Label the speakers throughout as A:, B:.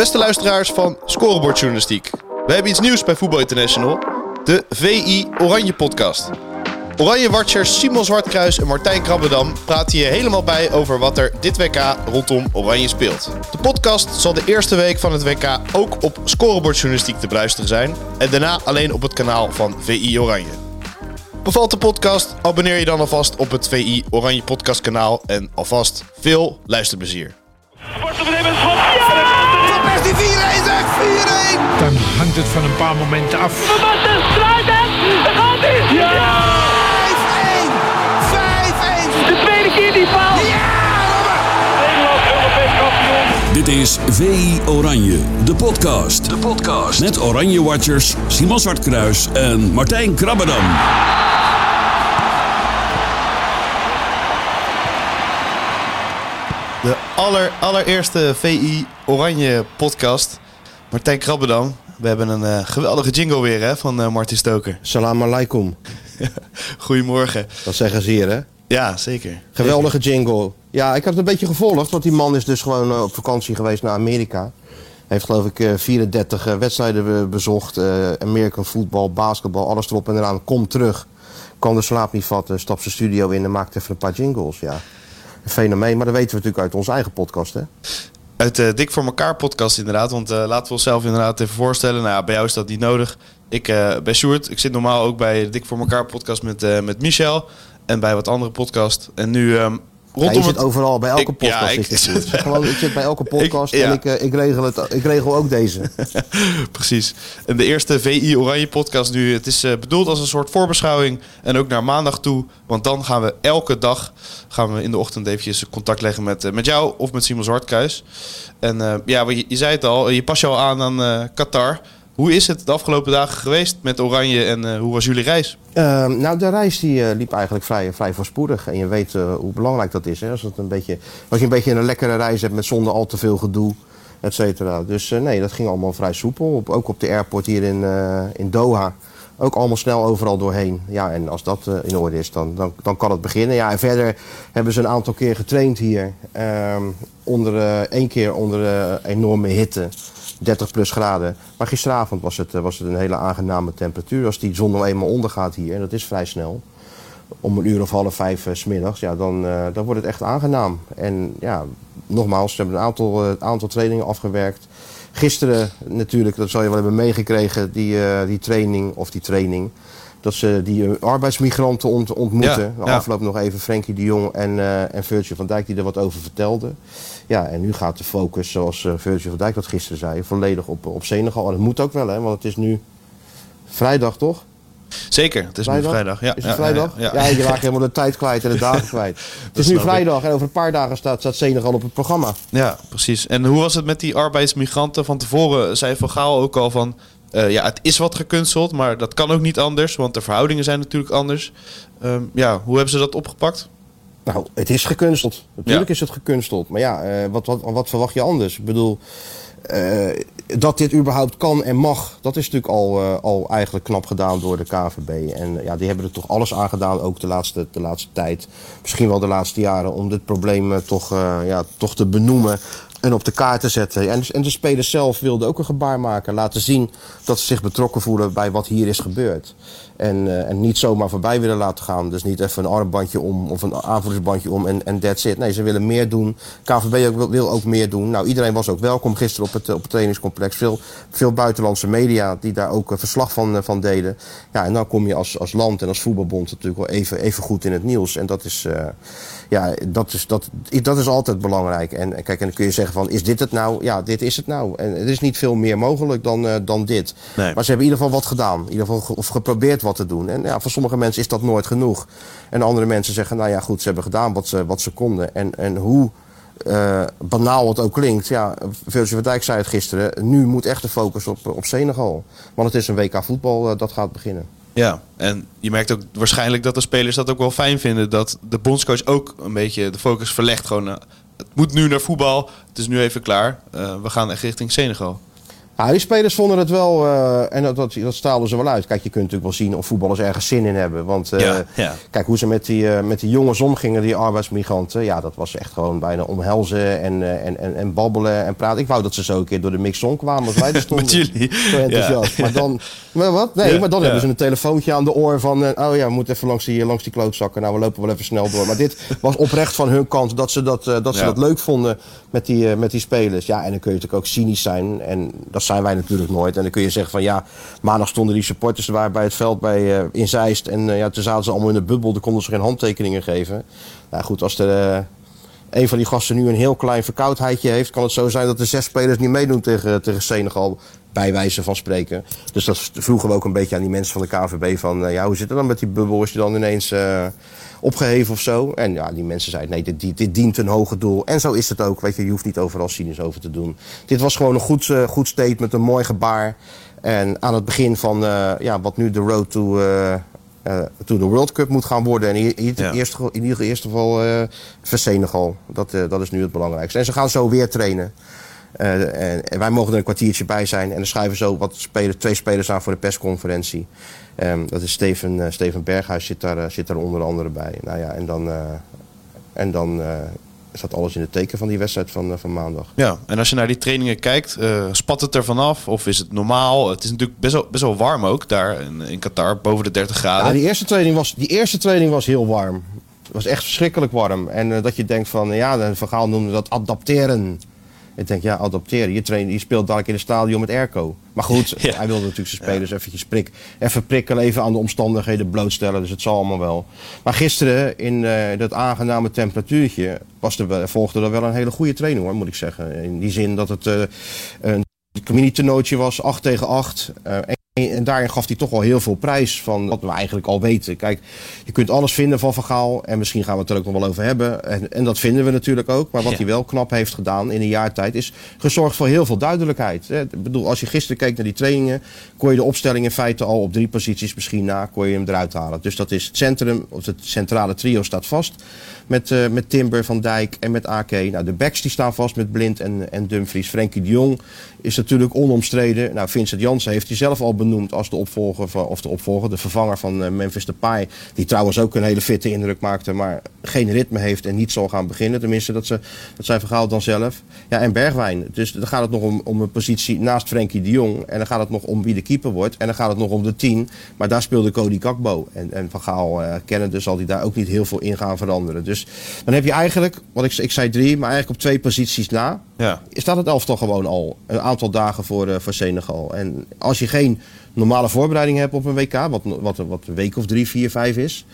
A: Beste luisteraars van Scorebordjournalistiek. We hebben iets nieuws bij Voetbal International. De VI Oranje podcast. Oranje Watchers Simon Zwartkruis en Martijn Krabbedam praten je helemaal bij over wat er dit WK rondom Oranje speelt. De podcast zal de eerste week van het WK ook op Scorebordjournalistiek te beluisteren zijn. En daarna alleen op het kanaal van VI Oranje. Bevalt de podcast? Abonneer je dan alvast op het VI Oranje podcast kanaal. En alvast veel luisterplezier.
B: Hangt het van een paar momenten af.
C: Van Basten strijdt het. Daar gaat hij. Ja!
D: 5-1! 5-1!
C: De tweede keer die paal.
D: Ja, Robben!
C: Nederland Europees kampioen.
E: Dit is VI Oranje, de podcast. De podcast. Met Oranje Watchers Simon Zwartkruis en Martijn Krabbedam.
A: De aller, allereerste VI Oranje podcast. Martijn Krabbedam. We hebben een eh, geweldige jingle weer hè, van eh, Martin Stoker.
F: Salam alaikum.
A: Goedemorgen.
F: Dat zeggen ze hier, hè?
A: Ja, zeker.
F: Geweldige jingle. Ja, ik heb het een beetje gevolgd, want die man is dus gewoon eh, op vakantie geweest naar Amerika. Heeft geloof ik eh, 34 eh, wedstrijden be- bezocht. American voetbal, basketbal, alles erop en eraan. Komt terug. Kan de slaap niet vatten, stapt zijn studio in en maakt even een paar jingles. Ja, een fenomeen. Maar dat weten we natuurlijk uit onze eigen podcast, hè?
A: Uit de Dik voor elkaar podcast inderdaad. Want eh, laten we onszelf inderdaad even voorstellen. Nou ja, bij jou is dat niet nodig. Ik eh ben Sjoerd. Ik zit normaal ook bij de Dik voor elkaar podcast met, eh, met Michel. En bij wat andere podcast. En nu
F: Ja,
A: rondom
F: je zit
A: het...
F: overal, bij elke
A: Ik- ja,
F: podcast.
A: ik-
F: dit. Gewoon, ik zit bij elke podcast
A: ja.
F: en ik, eh, ik, regel het, ik regel ook deze.
A: Precies. En de eerste VI Oranje podcast nu. Het is eh, bedoeld als een soort voorbeschouwing. En ook naar maandag toe. Want dan gaan we elke dag gaan we in de ochtend eventjes contact leggen met, eh, met jou of met Simon Zwartkruis. En eh, ja, je, je zei het al, je pas je al aan aan Qatar. Hoe is het de afgelopen dagen geweest met Oranje en eh, hoe was jullie reis?
F: Ehm, nou, de reis die, eh, liep eigenlijk vrij, vrij voorspoedig. En je weet eh, hoe belangrijk dat is. Hè? Als, het een beetje, als je een beetje een lekkere reis hebt met zonder al te veel gedoe, et cetera. Dus nee, dat ging allemaal vrij soepel. Op, ook op de airport hier in, in Doha. Ook allemaal snel overal doorheen. Ja, en als dat in orde is, dan, dan, dan kan het beginnen. Ja, en verder hebben ze een aantal keer getraind hier. Ehm, onder, één keer onder enorme hitte. 30 plus graden. Maar gisteravond was het, eh, was het een hele aangename temperatuur. Als die zon nou eenmaal ondergaat hier, en dat is vrij snel. Om een uur of half vijf eh, 's smiddags, ja, dan, eh, dan wordt het echt aangenaam. En ja, nogmaals, ze hebben een aantal, eh, aantal trainingen afgewerkt. Gisteren natuurlijk, dat zal je wel hebben meegekregen, die, eh, die training of die training. Dat ze die eh, arbeidsmigranten ont- ontmoeten.
A: Ja,
F: Na
A: ja.
F: afloop nog even Frenkie de Jong en, eh en Virgil van Dijk die er wat over vertelden. Ja, en nu gaat de focus, zoals eh, Virgil van Dijk dat gisteren zei, volledig op, op Senegal. En dat moet ook wel, hè, want het is nu vrijdag, toch?
A: Zeker, het is nu vrijdag. Ja,
F: is het vrijdag?
A: Ja,
F: Ja,
A: ja.
F: je raakt helemaal de tijd kwijt en de dagen kwijt. Het is nu vrijdag en over een paar dagen staat, staat Senegal op het programma.
A: Ja, precies. En hoe was het met die arbeidsmigranten? Van tevoren zei Van Gaal ook al van... eh, ja, het is wat gekunsteld, maar dat kan ook niet anders. Want de verhoudingen zijn natuurlijk anders. Ehm, ja, hoe hebben ze dat opgepakt?
F: Nou, het is gekunsteld. Natuurlijk
A: Ja.
F: is het gekunsteld. Maar ja, eh, wat, wat, wat verwacht je anders? Ik bedoel, eh, dat dit überhaupt kan en mag, dat is natuurlijk al, eh, al eigenlijk knap gedaan door de KVB. En ja, die hebben er toch alles aan gedaan, ook de laatste, de laatste tijd. Misschien wel de laatste jaren, om dit probleem toch, ja, toch te benoemen en op de kaart te zetten. En, en de spelers zelf wilden ook een gebaar maken. Laten zien dat ze zich betrokken voelen bij wat hier is gebeurd. En, eh, en niet zomaar voorbij willen laten gaan. Dus niet even een armbandje om of een aanvoerdersbandje om en, en that's it. Nee, ze willen meer doen. KVB ook, wil, ook meer doen. Nou, iedereen was ook welkom gisteren op het, eh, op het trainingscomplex. Veel, veel buitenlandse media die daar ook eh, verslag van, van deden. Ja, en dan kom je als, als land en als voetbalbond natuurlijk wel even, even goed in het nieuws. En dat is, ja, dat is, dat, dat is altijd belangrijk. En, kijk, en dan kun je zeggen van, is dit het nou? Ja, dit is het nou. En er is niet veel meer mogelijk dan, eh, dan dit.
A: Nee.
F: Maar ze hebben in ieder geval wat gedaan. In ieder geval ge- of geprobeerd wat te doen. En ja, voor sommige mensen is dat nooit genoeg. En andere mensen zeggen, nou ja, goed, ze hebben gedaan wat ze, wat ze konden. En, en hoe eh, banaal het ook klinkt. Ja, Virgil van Dijk zei het gisteren. Nu moet echt de focus op, op Senegal. Want het is een WK voetbal eh, dat gaat beginnen.
A: Ja, en je merkt ook waarschijnlijk dat de spelers dat ook wel fijn vinden. Dat de bondscoach ook een beetje de focus verlegt. Gewoon, eh, het moet nu naar voetbal. Het is nu even klaar. Eh, we gaan echt richting Senegal.
F: Ja, die spelers vonden het wel, eh, en dat, dat, dat ze wel uit. Kijk, je kunt natuurlijk wel zien of voetballers ergens zin in hebben. Want eh,
A: Ja, ja.
F: kijk, hoe ze met die, eh, met die jongens omgingen, die arbeidsmigranten. Ja, dat was echt gewoon bijna omhelzen en, en, en, en babbelen en praten. Ik wou dat ze zo een keer door de mixon kwamen als wij er stonden.
A: Met jullie.
F: Zo enthousiast.
A: Ja.
F: Maar dan, maar wat? Nee, maar dan hebben ze een telefoontje aan de oor van... oh ja, we moeten even langs die, langs die klootzakken. Nou, we lopen wel even snel door. Maar dit was oprecht van hun kant dat ze dat, dat, ze dat leuk vonden met die, met die spelers. Ja, en dan kun je natuurlijk ook cynisch zijn. En dat zijn wij natuurlijk nooit. En dan kun je zeggen van ja, maandag stonden die supporters er waren bij het veld bij, eh, in Zeist. En eh, ja, toen zaten ze allemaal in de bubbel. Dan konden ze geen handtekeningen geven. Nou goed, als er... een van die gasten nu een heel klein verkoudheidje heeft, kan het zo zijn dat de zes spelers niet meedoen tegen, tegen Senegal. Bij wijze van spreken. Dus dat vroegen we ook een beetje aan die mensen van de KVB van eh, ja, hoe zit het dan met die bubbel? Is je dan ineens eh, opgeheven of zo? En ja, die mensen zeiden nee, dit, dit, dient een hoger doel. En zo is het ook. Weet je, je hoeft niet overal cynisch over te doen. Dit was gewoon een goed, eh, goed statement, een mooi gebaar. En aan het begin van ja, wat nu de road to, eh, eh, to the World Cup moet gaan worden. En in,
A: Ja.
F: eerste, geval- in ieder eerste geval eh voor Senegal. Dat, eh, dat is nu het belangrijkste. En ze gaan zo weer trainen. En, en wij mogen er een kwartiertje bij zijn. En dan schuiven zo wat spelers, twee spelers aan voor de persconferentie. Ehm, dat is Steven, Steven Berghuis zit daar, zit daar onder andere bij. Nou ja, en dan, en dan staat alles in het teken van die wedstrijd van, eh, van maandag.
A: Ja, en als je naar die trainingen kijkt, eh, spat het er vanaf of is het normaal? Het is natuurlijk best wel, best wel warm ook daar in, in Qatar, boven de 30 graden.
F: Ja, die, eerste training was, die eerste training was heel warm. Het was echt verschrikkelijk warm. En eh, dat je denkt van, ja, de verhaal noemde dat adapteren. Ik denk, ja, adapteren. Je, traint, je speelt dadelijk in het stadion met airco. Maar goed,
A: Ja.
F: hij wilde natuurlijk zijn spelers eventjes prik, even prikkelen, even aan de omstandigheden blootstellen. Dus het zal allemaal wel. Maar gisteren, in eh, dat aangename temperatuurtje, was er, volgde er wel een hele goede training hoor, moet ik zeggen. In die zin dat het eh, een mini-toernooitje was, 8 tegen 8. Eh, en, daarin gaf hij toch wel heel veel prijs van wat we eigenlijk al weten. Kijk, je kunt alles vinden van Van Gaal. En misschien gaan we het er ook nog wel over hebben. En, en dat vinden we natuurlijk ook. Maar wat
A: Ja.
F: hij wel knap heeft gedaan in een jaar tijd... is gezorgd voor heel veel duidelijkheid. Ik bedoel, als je gisteren keek naar die trainingen... kon je de opstelling in feite al op drie posities misschien na... kon je hem eruit halen. Dus dat is het centrum, of het centrale trio staat vast... Met, eh, met Timber, Van Dijk en met AK. Nou, de backs die staan vast met Blind en, en Dumfries. Frenkie de Jong is natuurlijk onomstreden. Nou, Vincent Janssen heeft hij zelf al benoemd als de opvolger, van, of de opvolger, de vervanger van eh, Memphis Depay. Die trouwens ook een hele fitte indruk maakte, maar geen ritme heeft en niet zal gaan beginnen. Tenminste, dat, ze, dat zijn verhaal dan zelf. Ja, en Bergwijn. Dus dan gaat het nog om, om een positie naast Frenkie de Jong. En dan gaat het nog om wie de keeper wordt. En dan gaat het nog om de tien. Maar daar speelde Cody Kakbo. En, en Van Gaal kennende zal hij daar ook niet heel veel in gaan veranderen. Dus dan heb je eigenlijk, wat ik, ik zei drie, maar eigenlijk op twee posities na
A: Ja.
F: staat het elftal gewoon al een aantal dagen voor, eh, voor Senegal. En als je geen normale voorbereiding hebt op een WK, wat, wat, wat een week of drie, vier, vijf is,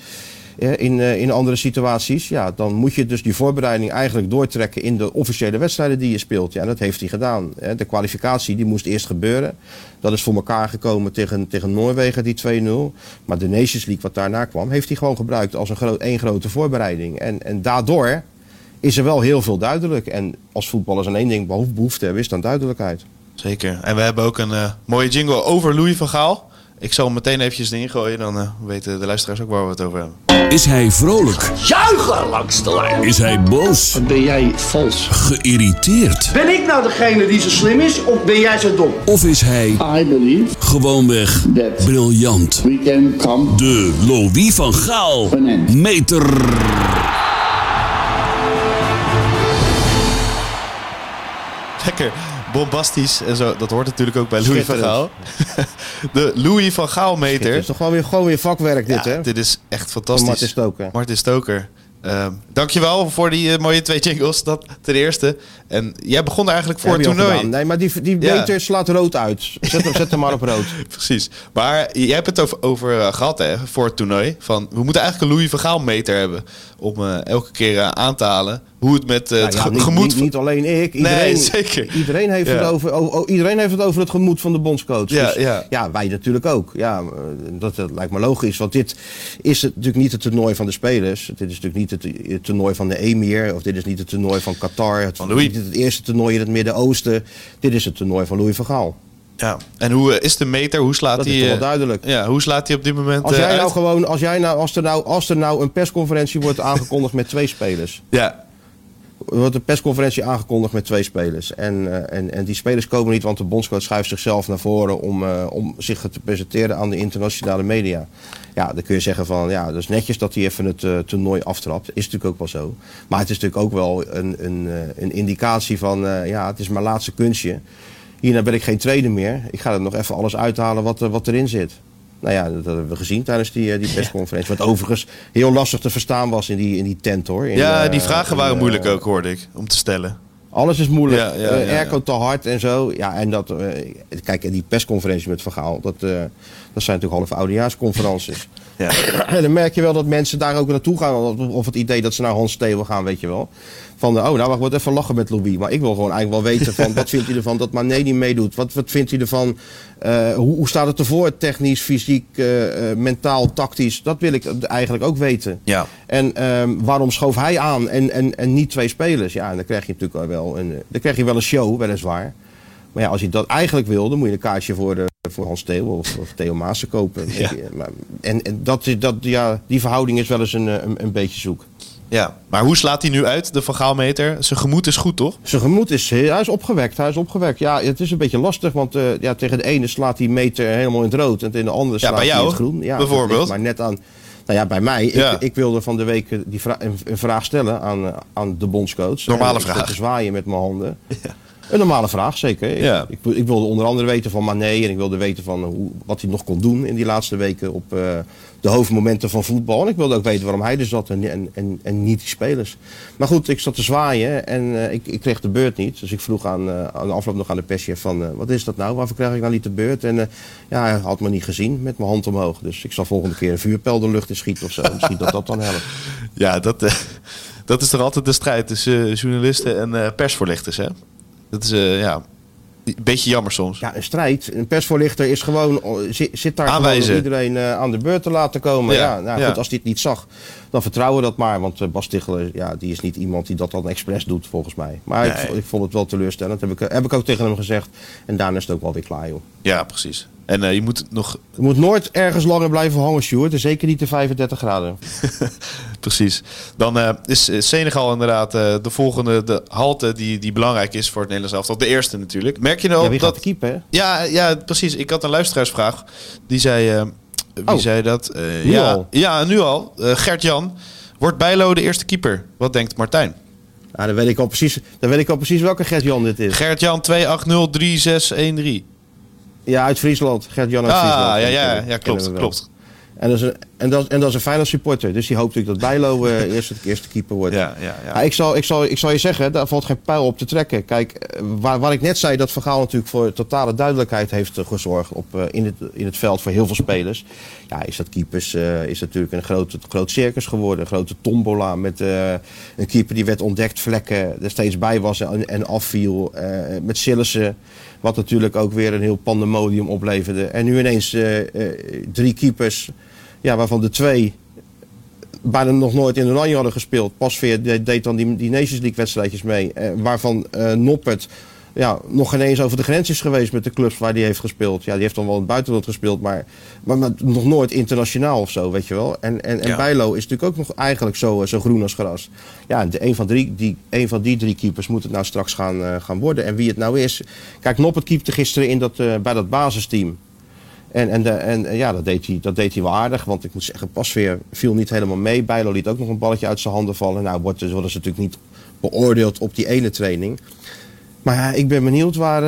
F: eh, in, eh, in andere situaties, ja, dan moet je dus die voorbereiding eigenlijk doortrekken in de officiële wedstrijden die je speelt. Ja, dat heeft hij gedaan. hè. De kwalificatie die moest eerst gebeuren. Dat is voor elkaar gekomen tegen, tegen Noorwegen, die 2-0. Maar de Nations League, wat daarna kwam, heeft hij gewoon gebruikt als een één grote voorbereiding. En, en daardoor is er wel heel veel duidelijk. En als voetballers aan één ding behoef- behoefte hebben, is dan duidelijkheid.
A: Zeker. En we hebben ook een eh, mooie jingle over Louis van Gaal. Ik zal hem meteen eventjes erin gooien, dan eh, weten de luisteraars ook waar we het over hebben.
E: Is hij vrolijk?
D: Juichen langs de lijn.
E: Is hij boos?
G: Ben jij vals?
E: Geïrriteerd?
D: Ben ik nou degene die zo slim is of ben jij zo dom?
E: Of is hij
G: I believe
E: gewoonweg
G: that
E: briljant?
G: we can come
E: De Louis van Gaal meter.
A: Lekker bombastisch en zo. Dat hoort natuurlijk ook bij Louis van Gaal. De Louis van Gaal
F: Het
A: meter.
F: is toch gewoon weer, gewoon weer vakwerk dit,
A: Ja,
F: hè?
A: dit is echt fantastisch.
F: Martin Stoker.
A: Martin Stoker. Ehm, dankjewel voor die eh, mooie twee jingles. Dat ten eerste. En jij begon eigenlijk voor het toernooi.
F: Nee, maar die, die
A: Ja.
F: slaat rood uit. Zet hem, zet hem maar op rood.
A: Precies. Maar jij hebt het over, over eh, gehad hè, voor het toernooi. Van, we moeten eigenlijk een Louis van Gaal meter hebben. Om eh, elke keer aan te halen hoe het met
F: Nou
A: het
F: ja,
A: ge-
F: niet,
A: gemoed...
F: niet, niet alleen ik. Iedereen,
A: Nee, zeker.
F: Iedereen heeft,
A: Ja.
F: het over, oh, iedereen heeft het over het gemoed van de bondscoach.
A: Ja,
F: Dus
A: ja.
F: wij natuurlijk ook. Ja, dat, dat lijkt me logisch. Want dit is natuurlijk niet het toernooi van de spelers. Dit is natuurlijk niet het, het toernooi van de emir. Of dit is niet het toernooi van Qatar. Het,
A: Van Louis.
F: Niet het eerste toernooi in het Midden-Oosten. Dit is het toernooi van Louis van Gaal.
A: Ja. En hoe eh, is de meter? Hoe slaat
F: Dat
A: hij...
F: is toch wel
A: eh,
F: duidelijk.
A: Ja, hoe slaat hij op dit moment
F: Als
A: eh,
F: jij nou
A: uit?
F: gewoon, als, jij nou, als, er nou, als er nou een persconferentie wordt aangekondigd met twee spelers.
A: Ja.
F: Er wordt een persconferentie aangekondigd met twee spelers. En, eh, en, en die spelers komen niet, want de bondscoach schuift zichzelf naar voren om, eh, om zich te presenteren aan de internationale media. Ja, dan kun je zeggen van ja, dat is netjes dat hij even het eh, toernooi aftrapt. Is natuurlijk ook wel zo. Maar het is natuurlijk ook wel een, een, eh, een indicatie van eh, ja, het is mijn laatste kunstje. Hierna ben ik geen trainer meer. Ik ga er nog even alles uithalen wat, wat erin zit. Nou ja, dat hebben we gezien tijdens die, die persconferentie. Wat overigens heel lastig te verstaan was in die, in die tent hoor. In,
A: Ja, die vragen waren moeilijk ook, hoorde ik, om te stellen.
F: Alles is moeilijk.
A: Ja, ja,
F: Eh, airco te hard en zo. Ja, en dat, eh, kijk, en die persconferentie met Vergaal, dat, eh, dat zijn natuurlijk halve oudejaarsconferenties.
A: Ja.
F: En dan merk je wel dat mensen daar ook naartoe gaan. Of, of het idee dat ze naar Hans Steeuwen gaan, weet je wel. Van, eh, oh, nou, wacht, wordt even lachen met Louis. Maar ik wil gewoon eigenlijk wel weten van, wat vindt hij ervan dat Mané niet meedoet? Wat, wat vindt hij ervan? eh, hoe, hoe staat het ervoor? Technisch, fysiek, eh, eh, mentaal, tactisch? Dat wil ik eigenlijk ook weten.
A: Ja.
F: En ehm, waarom schoof hij aan en, en, en niet twee spelers? Ja, en dan krijg je natuurlijk wel een, dan krijg je wel een show, weliswaar. Maar ja, als je dat eigenlijk wil, dan moet je een kaartje voor, de, voor Hans Theo of, of Theo Maassen kopen.
A: Ja.
F: En en dat, is- dat, ja, die verhouding is wel eens een, een, een beetje zoek.
A: Ja. Maar hoe slaat hij nu uit, de Van Gaalmeter? Zijn gemoed is goed, toch?
F: Zijn gemoed is, eh, hij is opgewekt. Hij is opgewekt. Ja, het is een beetje lastig, want eh, ja, tegen de ene slaat hij meter helemaal in het rood en tegen de andere slaat
A: bij
F: hij
A: jou,
F: in het groen. Ja,
A: bijvoorbeeld.
F: Maar net aan. Nou ja, bij mij.
A: Ja.
F: Ik, ik wilde van de week eh, die vra- een, een vraag stellen aan, aan de bondscoach.
A: Normale vraag.
F: te zwaaien met mijn handen. Een normale vraag, zeker. Ik-
A: Ja.
F: Ik, ik wilde onder andere weten van Mané en ik wilde weten van hoe, wat hij nog kon doen in die laatste weken op de hoofdmomenten van voetbal. En ik wilde ook weten waarom hij er zat en, en, en, en niet die spelers. Maar goed, ik zat te zwaaien en eh, ik, ik kreeg de beurt niet. Dus ik vroeg aan, eh, aan de afloop nog aan de perschef van eh, wat is dat nou? Waarvoor krijg ik nou niet de beurt? En ja, had me niet gezien met mijn hand omhoog. Dus ik zal volgende keer een vuurpijl de lucht in schieten of zo. Misschien dat dat dan helpt.
A: Ja, dat, dat is toch altijd de strijd tussen journalisten en persvoorlichters, hè? Dat is, ja, beetje jammer soms.
F: Ja, een strijd. Een persvoorlichter is gewoon, oh, zit, zit daar gewoon
A: Aanwijzen.
F: om iedereen eh, aan de beurt te laten komen.
A: Ja,
F: Ja, nou,
A: ja.
F: Goed, als hij het niet zag, dan vertrouwen we dat maar. Want eh, Bas Tichelen, ja, die is niet iemand die dat dan expres doet, volgens mij. Maar ik,
A: Nee.
F: ik vond het wel teleurstellend. Heb ik, heb ik ook tegen hem gezegd. En daarna is het ook wel weer klaar, joh.
A: Ja, precies. En eh, je moet nog...
F: Je moet nooit ergens langer blijven hangen, Sjoerd. En Zeker niet de 35 graden.
A: Precies. Dan eh, is eh, Senegal inderdaad de volgende de halte die, die belangrijk is voor het Nederlands elftal. De eerste natuurlijk. Merk je nou
F: Ja, wie gaat
A: dat...
F: de keeper, hè?
A: Ja, ja, precies. Ik had een luisteraarsvraag. Die zei... wie
F: Oh.
A: zei dat?
F: Nu
A: ja,
F: al?
A: Ja, nu al. Gert-Jan. Wordt Bijlo de eerste keeper? Wat denkt Martijn?
F: Ja, dan, weet ik al precies, dan weet ik al precies welke Gert-Jan dit is.
A: Gert-Jan 2803613.
F: Ja, uit Friesland. Gert-Jan uit
A: Ah,
F: Friesland.
A: ja, ja, ja, klopt, klopt.
F: En dat is een, en dat, en dat is een Feyenoord supporter. Dus die hoopt natuurlijk dat Bijlo eh eerst de eerste keeper wordt.
A: Ja, ja,
F: ja. Ik, zal, ik, zal, ik zal je zeggen, daar valt geen pijl op te trekken. Kijk, eh, waar, waar ik net zei dat Vergaal natuurlijk voor totale duidelijkheid heeft eh, gezorgd op, in, het, in het veld voor heel veel spelers. Ja, is dat keepers is natuurlijk een groot, groot circus geworden. Een grote tombola met een keeper die werd ontdekt, vlekken er steeds bij was en, en afviel. met Sillissen, wat natuurlijk ook weer een heel pandemodium opleverde. En nu ineens drie keepers, ja, waarvan de twee bijna nog nooit in Oranje hadden gespeeld. Pasveer de- deed dan die, die Nations League wedstrijdjes mee. eh, waarvan eh, Noppert ja, nog geen eens over de grens is geweest met de clubs waar hij heeft gespeeld. Ja, die heeft dan wel in het buitenland gespeeld, maar, maar, maar nog nooit internationaal of zo, weet je wel. En, en, en
A: Ja.
F: Bijlo is natuurlijk ook nog eigenlijk zo, eh, zo groen als gras. Ja, en de, een, van drie, die, een van die drie keepers moet het nou straks gaan, eh, gaan worden. En wie het nou is... Kijk, Noppert keepte gisteren in dat, bij dat basisteam. En, en, de, en en ja, dat deed, hij, dat deed hij wel aardig. Want ik moet zeggen, Pasveer viel niet helemaal mee. Bijlo liet ook nog een balletje uit zijn handen vallen. Nou, wordt, dus- worden ze natuurlijk niet beoordeeld op die ene training. Maar ja, ik ben benieuwd waar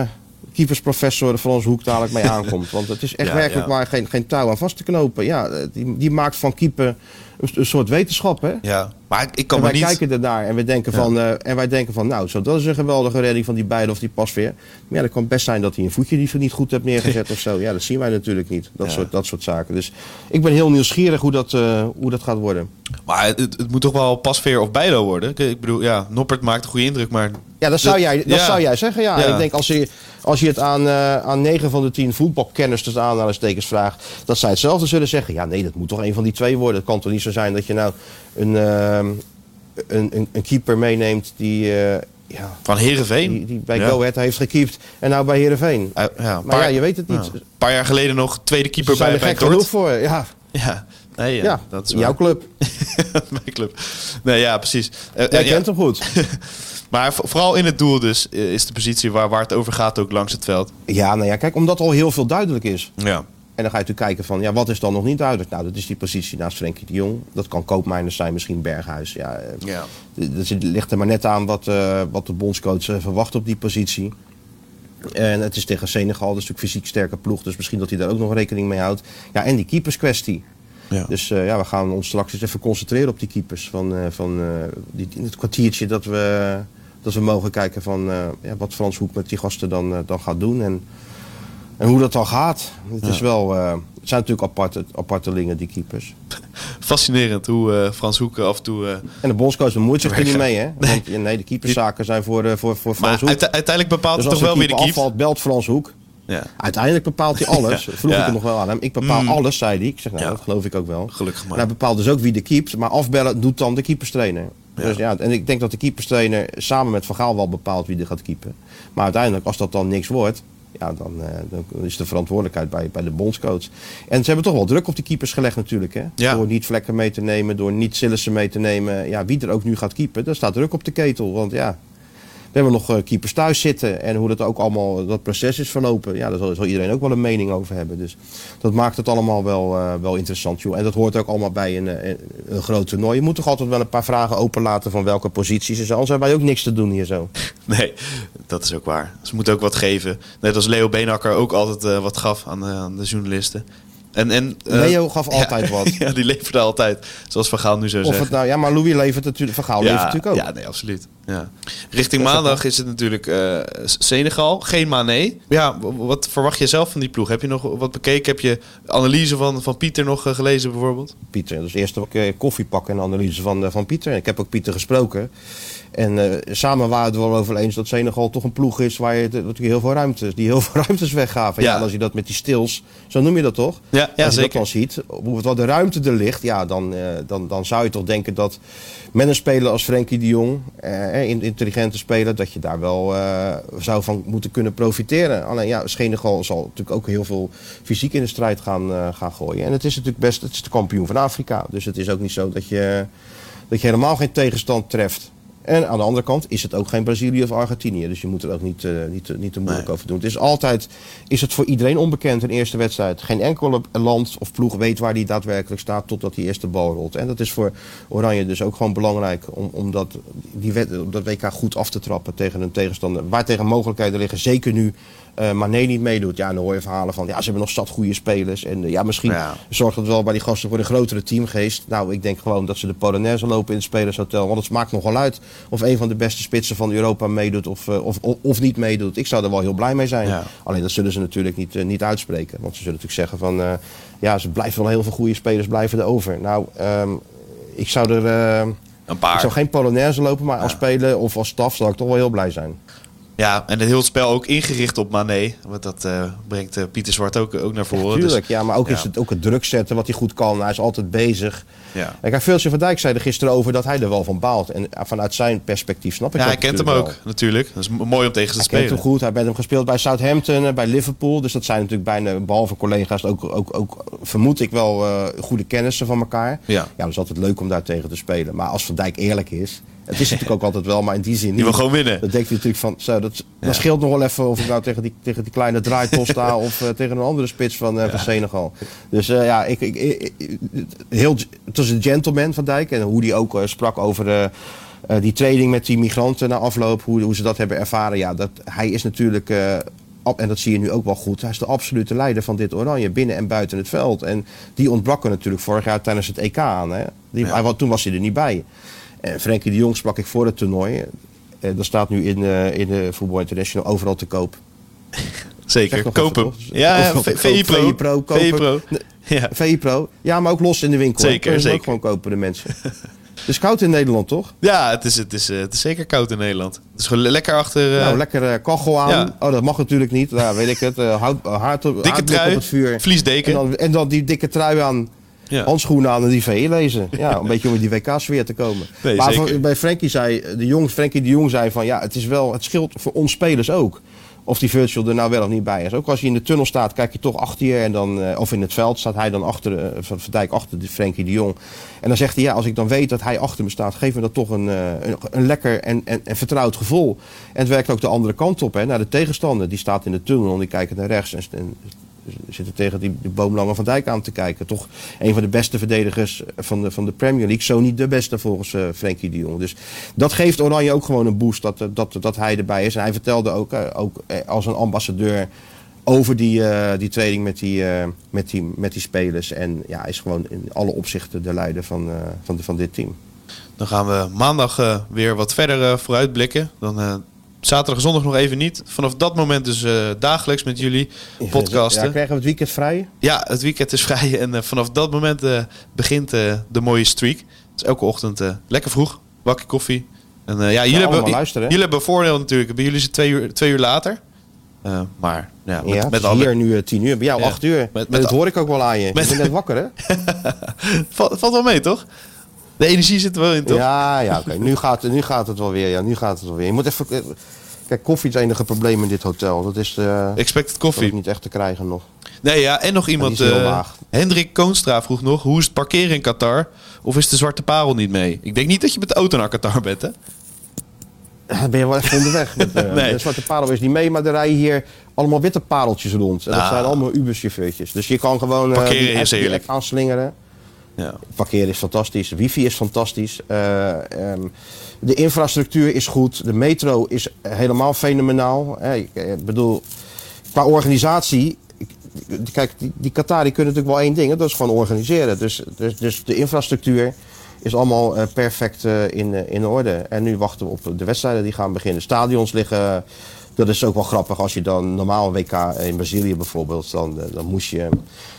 F: eh keepersprofessor Frans Hoek dadelijk mee aankomt. Want het is echt
A: Ja,
F: werkelijk
A: ja.
F: waar geen, geen touw aan vast te knopen. Ja, eh, die, die maakt van keeper een, een soort wetenschap, hè?
A: Ja, maar ik, ik kan
F: En
A: me
F: wij
A: niet...
F: kijken ernaar en we denken
A: Ja.
F: van, eh, en wij denken van, nou, zo, dat is een geweldige redding van die beide of die pasveer. Maar ja, dat kan best zijn dat hij een voetje die niet goed hebt neergezet of zo. Ja, dat zien wij natuurlijk niet. Dat,
A: Ja.
F: soort, dat soort zaken. Dus ik ben heel nieuwsgierig hoe dat, eh, hoe dat gaat worden.
A: Maar het, het moet toch wel Pasveer of Bijlo worden? Ik- bedoel, ja, Noppert maakt een goede indruk, maar...
F: Ja, dat zou
A: Dat-
F: jij, dat
A: ja.
F: zou jij zeggen. Ja. En ik denk als je, als je het aan, eh aan 9 van de 10 voetbalkenners tussen aanhalingstekens vraagt, dat zij hetzelfde zullen zeggen. Ja, nee, dat moet toch een van die twee worden. Het kan toch niet zo zijn dat je nou een, ehm, een, een, een keeper meeneemt die, eh, ja,
A: Van Heerenveen.
F: die, die bij
A: Ja.
F: Go Ahead heeft gekiept en nou bij Heerenveen.
A: Uh, ja,
F: Maar ja, je weet het niet.
A: Een paar jaar geleden nog tweede keeper
F: Ze
A: bij,
F: er
A: bij
F: gek genoeg
A: Dort.
F: voor. Ja,
A: Ja, Nee, ja, dat is
F: jouw club.
A: Mijn club. Nee, ja, precies. Eh,
F: Jij
A: eh,
F: kent hem goed.
A: Maar vo- vooral in het doel dus eh, is de positie waar, waar het over gaat ook langs het veld.
F: Ja, nou ja, kijk, omdat al heel veel duidelijk is.
A: Ja.
F: En dan ga je natuurlijk kijken van, ja, wat is dan nog niet duidelijk? Nou, dat is die positie naast Frenkie de Jong. Dat kan Koopmeiners zijn, misschien Berghuis. Ja, eh,
A: Ja.
F: Dus het ligt er maar net aan wat, eh, wat de bondscoach eh, verwacht op die positie. En het is tegen Senegal, dus natuurlijk fysiek sterke ploeg. Dus misschien dat hij daar ook nog rekening mee houdt. Ja, en die keeperskwestie.
A: Ja.
F: Dus eh, ja, we gaan ons straks eens even concentreren op die keepers. Van, eh, van eh, die, in het kwartiertje dat we, dat we mogen kijken van eh, ja, wat Frans Hoek met die gasten dan, dan gaat doen. En, en hoe dat dan gaat. Het, is wel, eh, het zijn natuurlijk aparte, apartelingen, die keepers.
A: Fascinerend hoe eh, Frans Hoeken af en toe... eh,
F: En de bondscoach bemoeit zich er niet mee, hè? Want ja, nee, de keeperszaken zijn voor, voor, voor Frans
A: maar
F: Hoek.
A: uite- uiteindelijk bepaalt
F: Dus
A: toch wel weer de
F: keeper
A: keeper.
F: afvalt, belt Frans Hoek.
A: Ja.
F: Uiteindelijk bepaalt hij alles.
A: Ja.
F: Vroeg
A: Ja.
F: ik hem nog wel aan hem. Ik bepaal
A: Mm.
F: alles, zei hij. Ik zeg, nou,
A: Ja.
F: dat geloof ik ook wel.
A: Gelukkig maar.
F: En hij bepaalt dus ook wie de keept. Maar afbellen doet dan de keeperstrainer. Dus ja, en ik denk dat de keeperstrainer samen met Van Gaal wel bepaalt wie er gaat keepen. Maar uiteindelijk, als dat dan niks wordt... Ja, dan, eh, dan is de verantwoordelijkheid bij, bij de bondscoach. En ze hebben toch wel druk op die keepers gelegd natuurlijk. Hè?
A: Ja.
F: Door niet Vlekken mee te nemen, door niet Sillissen mee te nemen. Ja, wie er ook nu gaat keepen, daar staat druk op de ketel. Want ja, hebben nog eh, keepers thuis zitten. En hoe dat ook allemaal, dat proces is verlopen. Ja, daar zal, iedereen ook wel een mening over hebben. Dus dat maakt het allemaal wel, eh, wel interessant. Joh. En dat hoort ook allemaal bij een, eh, een groot toernooi. Je moet toch altijd wel een paar vragen openlaten van welke posities. en. Anders hebben wij ook niks te doen hier zo.
A: Nee, dat is ook waar. Ze moeten ook wat geven. Net als Leo Beenhakker ook altijd wat gaf aan, de- aan de journalisten. En, en, eh,
F: Leo gaf
A: ja,
F: altijd wat.
A: Ja, die leverde altijd. Zoals Van Gaal nu zou
F: Of
A: zeggen.
F: het nou, ja, maar Louis levert natuurlijk, Van Gaal levert natuurlijk ook.
A: Ja, nee, absoluut. Ja. Richting maandag is het natuurlijk eh, Senegal, geen Mané. Ja, wat verwacht je zelf van die ploeg? Heb je nog wat bekeken? Heb je analyse van, van Pieter nog eh, gelezen bijvoorbeeld?
F: Pieter. Dus eerst eh, koffie pakken en analyse van, van Pieter. Ik heb ook Pieter gesproken. En eh, samen waren we het wel over eens dat Senegal toch een ploeg is waar je natuurlijk heel veel ruimtes, die heel veel ruimtes weggaven. Ja.
A: Ja.
F: en als je dat met die stils, zo noem je dat toch?
A: Ja, ja
F: als je dat
A: zeker.
F: dan ziet, hoe het- wat de ruimte er ligt, ja, dan, eh, dan, dan zou je toch denken dat met een speler als Frenkie de Jong, eh, een intelligente speler, dat je daar wel eh, zou van moeten kunnen profiteren. Alleen ja, Senegal zal natuurlijk ook heel veel fysiek in de strijd gaan, eh, gaan gooien. En het is natuurlijk best, het is de kampioen van Afrika. Dus het is ook niet zo dat je, dat je helemaal geen tegenstand treft. En aan de andere kant is het ook geen Brazilië of Argentinië. Dus je moet er ook niet, eh, niet, te- niet te moeilijk
A: Nee.
F: over doen. Het is altijd, is het voor iedereen onbekend een eerste wedstrijd. Geen enkel land of ploeg weet waar die daadwerkelijk staat totdat die eerste bal rolt. En dat is voor Oranje dus ook gewoon belangrijk om, om, dat, die wed- om dat WK goed af te trappen tegen een tegenstander. Waar tegen mogelijkheden liggen, zeker nu eh Mané niet meedoet. Ja, dan hoor je verhalen van, ja, ze hebben nog zat goede spelers. En eh, ja, misschien
A: Ja.
F: zorgt het wel bij die gasten voor een grotere teamgeest. Nou, ik denk gewoon dat ze de Polonaise lopen in het Spelershotel. Want het maakt nogal uit of een van de beste spitsen van Europa meedoet of, eh, of, of, of niet meedoet. Ik zou er wel heel blij mee zijn.
A: Ja.
F: Alleen dat zullen ze natuurlijk niet, niet uitspreken. Want ze zullen natuurlijk zeggen van, ja, ze blijven wel heel veel goede spelers blijven er over. Nou, ehm, ik zou er...
A: Een
F: ik
A: paar.
F: zou geen Polonaise lopen, maar als speler of als staf zou ik toch wel heel blij zijn.
A: Ja, en het hele spel ook ingericht op Mané. Want dat eh, brengt eh, Pieter Zwart ook, ook naar voren. Dus-
F: Tuurlijk, ja, maar ook
A: ja.
F: is het ook het druk zetten wat hij goed kan. Hij is altijd bezig.
A: Ja.
F: En kijk, Veeltje van Dijk zei er gisteren over dat hij er wel van baalt. En vanuit zijn perspectief snap ik
A: Ja,
F: dat
A: hij kent hem ook,
F: wel.
A: natuurlijk. Dat is mooi om tegen te
F: Hij
A: spelen.
F: kent hem goed. Hij heeft hem gespeeld bij Southampton, eh, bij Liverpool. Dus dat zijn natuurlijk bijna, behalve collega's, ook, ook, ook vermoed ik wel eh, goede kennissen van elkaar.
A: Ja.
F: ja, dat is altijd leuk om daar tegen te spelen. Maar als Van Dijk eerlijk is, het is natuurlijk ook altijd wel, maar in die zin niet.
A: Die wil gewoon winnen.
F: Dan denkt hij natuurlijk van, zo, dat,
A: Ja.
F: dat scheelt nog wel even of ik nou tegen die, tegen die kleine draaitol sta of eh, tegen een andere spits van, eh, van Senegal. Dus ja, ik, ik, ik- ik- heel, een gentleman van Dijk en hoe die ook eh, sprak over eh, eh, die training met die migranten na afloop, hoe, hoe ze dat hebben ervaren. Ja, dat, hij is natuurlijk, en dat zie je nu ook wel goed, hij is de absolute leider van dit oranje, binnen en buiten het veld. En die ontbrak er natuurlijk vorig jaar tijdens het EK aan. Hè? Die,
A: Ja.
F: hij, wa- toen was hij er niet bij. En Frenkie de Jong sprak ik voor het toernooi. Dat staat nu in, eh, in de Voetbal International overal te koop.
A: Zeker,
F: even, toch?
A: Ja, VI. Pro.
F: VI Pro, kopen.
A: Ja.
F: VI Pro. Ja, maar ook los in de winkel.
A: Zeker,
F: Kunnen
A: zeker.
F: ook gewoon kopen, de mensen. Het is koud in Nederland, toch?
A: Ja, het is, het, is, eh, het is zeker koud in Nederland. Het is gewoon le- lekker achter... eh,
F: nou, lekker eh, kachel aan.
A: ja.
F: Oh, dat mag natuurlijk niet. Ja, weet ik het. Eh, hout, uh, haard op,
A: dikke trui,
F: op het vuur.
A: vliesdeken.
F: En dan, en dan die dikke trui aan.
A: Ja.
F: Handschoenen aan en die VE lezen. Ja, een beetje om in die WK-sfeer te komen.
A: Nee,
F: maar bij Frenkie zei, de Jong, Frenkie de Jong zei van ja, het is wel, het scheelt voor ons spelers ook. Of die Virgil er nou wel of niet bij is. Ook als je in de tunnel staat, kijk je toch achter je. En dan, eh, of in het veld staat hij dan achter, eh, Van Dijk achter de Frenkie de Jong. En dan zegt hij, ja, als ik dan weet dat hij achter me staat, geeft me dat toch een, eh, een, een lekker en, en, en vertrouwd gevoel. En het werkt ook de andere kant op, hè, naar de tegenstander. Die staat in de tunnel en die kijkt naar rechts. En zitten tegen die, die boomlange Van Dijk aan te kijken. Toch een van de beste verdedigers van de, van de Premier League. Zo niet de beste volgens eh Frenkie de Jong. Dus dat geeft Oranje ook gewoon een boost dat, eh, dat, dat hij erbij is. En hij vertelde ook, eh, ook als een ambassadeur over die, die training met die, met, die, met die spelers. En ja, is gewoon in alle opzichten de leider van, van, de, van dit team.
A: Dan gaan we maandag weer wat verder vooruitblikken. Dan zaterdag en zondag nog even niet. Vanaf dat moment dus eh, dagelijks met jullie podcasten.
F: Ja, krijgen we het weekend vrij?
A: Ja, het weekend is vrij en eh, vanaf dat moment eh, begint de mooie streak. Dus elke ochtend lekker vroeg, bakje koffie. En ja, jullie, hebben, jullie hebben voordeel natuurlijk. Bij jullie is het twee uur, twee uur later. Eh, maar ja, met,
F: ja,
A: met alle...
F: hier nu tien uur. Bij jou
A: Ja.
F: acht uur.
A: Met- met
F: dat
A: al-
F: hoor ik ook wel aan je.
A: Met-
F: Je bent net wakker, hè?
A: valt, valt wel mee, toch? De energie zit er wel in, toch?
F: Ja, ja oké. Nu, gaat, nu gaat het wel weer. Ja, nu gaat het wel weer. Je moet even... eh, Kijk, koffie is het enige probleem in dit hotel. Dat is, eh,
A: Expected
F: dat is
A: coffee.
F: niet echt te krijgen nog.
A: Nee, ja, en nog iemand.
F: laag.
A: Hendrik Koonstra vroeg nog: hoe is het parkeren in Qatar? Of is de zwarte parel niet mee? Ik denk niet dat je met de auto naar Qatar bent, hè?
F: Dan ben je wel even onderweg. Met,
A: Nee.
F: De zwarte parel is niet mee, maar er rijden hier allemaal witte pareltjes rond. En dat
A: Nou.
F: zijn allemaal Uber-chauffeurtjes. Dus je kan gewoon
A: Parkeren
F: die, app, die aanslingeren.
A: Ja.
F: Parkeren is fantastisch. Wifi is fantastisch. Eh, ehm, de infrastructuur is goed. De metro is helemaal fenomenaal. Hè, ik eh, bedoel, qua organisatie. Kijk, die, die Qatari kunnen natuurlijk wel één ding. Dat is gewoon organiseren. Dus, dus, dus de infrastructuur is allemaal eh, perfect eh, in, eh, in orde. En nu wachten we op de wedstrijden die gaan beginnen. Stadions liggen... Dat is ook wel grappig als je dan normaal WK in Brazilië bijvoorbeeld, dan, eh, dan moest je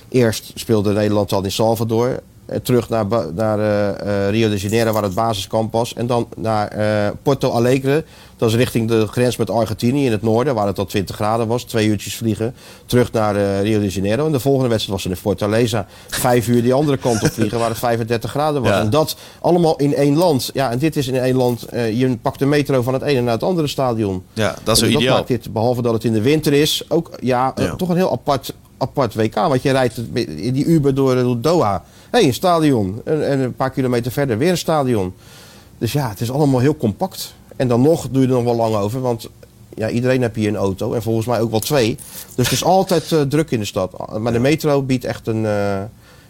F: eerst speelde Nederland dan in Salvador, eh, terug naar, naar eh, eh, Rio de Janeiro waar het basiskamp was en dan naar eh, Porto Alegre, dat is richting de grens met Argentinië in het noorden waar het al 20 graden was, twee uurtjes vliegen, terug naar eh, Rio de Janeiro en de volgende wedstrijd was in Fortaleza, vijf uur die andere kant op vliegen waar het 35 graden was
A: Ja.
F: en dat allemaal in één land. Ja, en dit is in één land, eh, je pakt de metro van het ene naar het andere stadion.
A: ja, dat is
F: En dat
A: ideaal.
F: maakt dit, behalve dat het in de winter is, ook ja, eh,
A: Ja.
F: toch een heel apart, apart WK. Want je rijdt in die Uber door, door Doha. Hé, een stadion. En, en een paar kilometer verder weer een stadion. Dus ja, het is allemaal heel compact. En dan nog doe je er nog wel lang over. Want ja, iedereen heeft hier een auto. En volgens mij ook wel twee. Dus het is altijd eh, druk in de stad. Maar de metro biedt echt een, eh,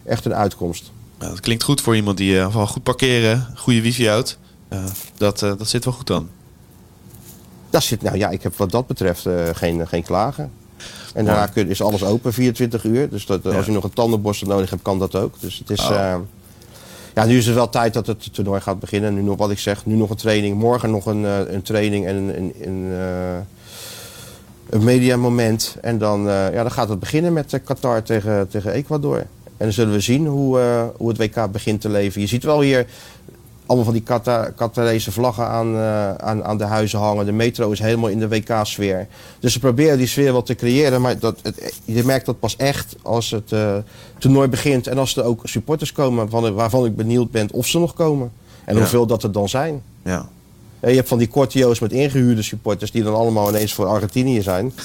F: echt een uitkomst.
A: Ja, dat klinkt goed voor iemand die eh, van goed parkeren, goede wifi houdt. Dat, dat zit wel goed aan.
F: Dat zit, nou ja, ik heb wat dat betreft geen, geen klagen. En daarna kun, is alles open 24 uur. Dus dat, als je nog een tandenborstel nodig hebt, kan dat ook. Dus het is.
A: Oh.
F: eh, ja, nu is het wel tijd dat het toernooi gaat beginnen. Nu nog wat ik zeg, nu nog een training. Morgen nog een, eh, een training en een, een, een, eh, een mediamoment. En dan, ja, dan gaat het beginnen met Qatar tegen, tegen Ecuador. En dan zullen we zien hoe, hoe het WK begint te leven. Je ziet wel hier allemaal van die Qatar, Qatarese vlaggen aan, eh, aan, aan de huizen hangen. De metro is helemaal in de WK-sfeer. Dus ze proberen die sfeer wel te creëren. Maar dat, het, je merkt dat pas echt als het eh, toernooi begint. En als er ook supporters komen van, waarvan ik benieuwd ben of ze nog komen. En
A: Ja.
F: hoeveel dat er dan zijn.
A: Ja.
F: Je hebt van die kortio's met ingehuurde supporters die dan allemaal ineens voor Argentinië zijn.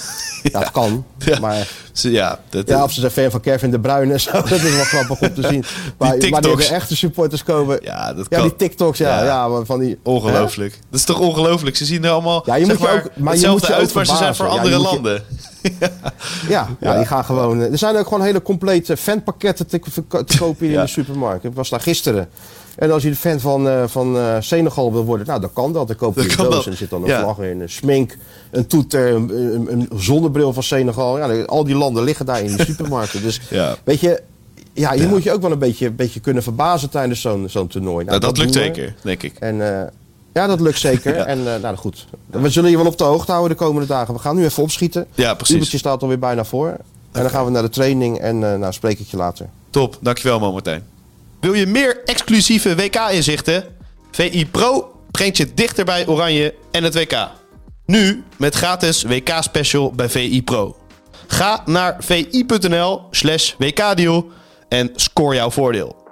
F: Ja, dat kan.
A: Ja.
F: Maar
A: ja, dat,
F: ja, of ze zijn fan van Kevin de Bruyne en zo. Dat is wel grappig om te zien. Maar wanneer
A: TikToks.
F: de echte supporters komen.
A: ja, dat
F: Ja,
A: kan.
F: die TikToks, ja.
A: Ja.
F: ja. maar van die,
A: Ongelooflijk. Dat is toch ongelooflijk? Ze zien er allemaal
F: Ja, je moet je
A: maar,
F: ook- maar je
A: hetzelfde
F: moet je
A: uit, maar ze zijn voor andere landen.
F: Ja, ja, die gaan gewoon. eh, Er zijn ook gewoon hele complete fanpakketten te, te kopen in de supermarkt. Ik was daar gisteren. En als je de fan van, eh, van eh, Senegal wil worden, nou dan kan dat. Dan koop je
A: Dat
F: een doos
A: dat.
F: en er zit dan een
A: Ja.
F: vlag in, een smink, een toeter, een, een, een zonnebril van Senegal. Ja, al die landen liggen daar in die supermarkten. Dus
A: Ja.
F: weet je, ja, je
A: Ja.
F: moet je ook wel een beetje, beetje kunnen verbazen tijdens zo'n zo'n toernooi.
A: Nou, dat lukt
F: doen we.
A: zeker, denk ik.
F: En eh, ja, dat lukt zeker.
A: Ja.
F: En nou goed, we zullen je wel op de hoogte houden de komende dagen. We gaan nu even opschieten.
A: Ja, precies.
F: Ubertje staat alweer bijna voor. En dan gaan we naar de training en nou spreek ik je later.
A: Top, dankjewel man Martijn. Wil je meer exclusieve WK-inzichten? VI Pro brengt je dichter bij Oranje en het WK. Nu met gratis WK-special bij VI Pro. Ga naar vi.nl slash WK-deal en score jouw voordeel.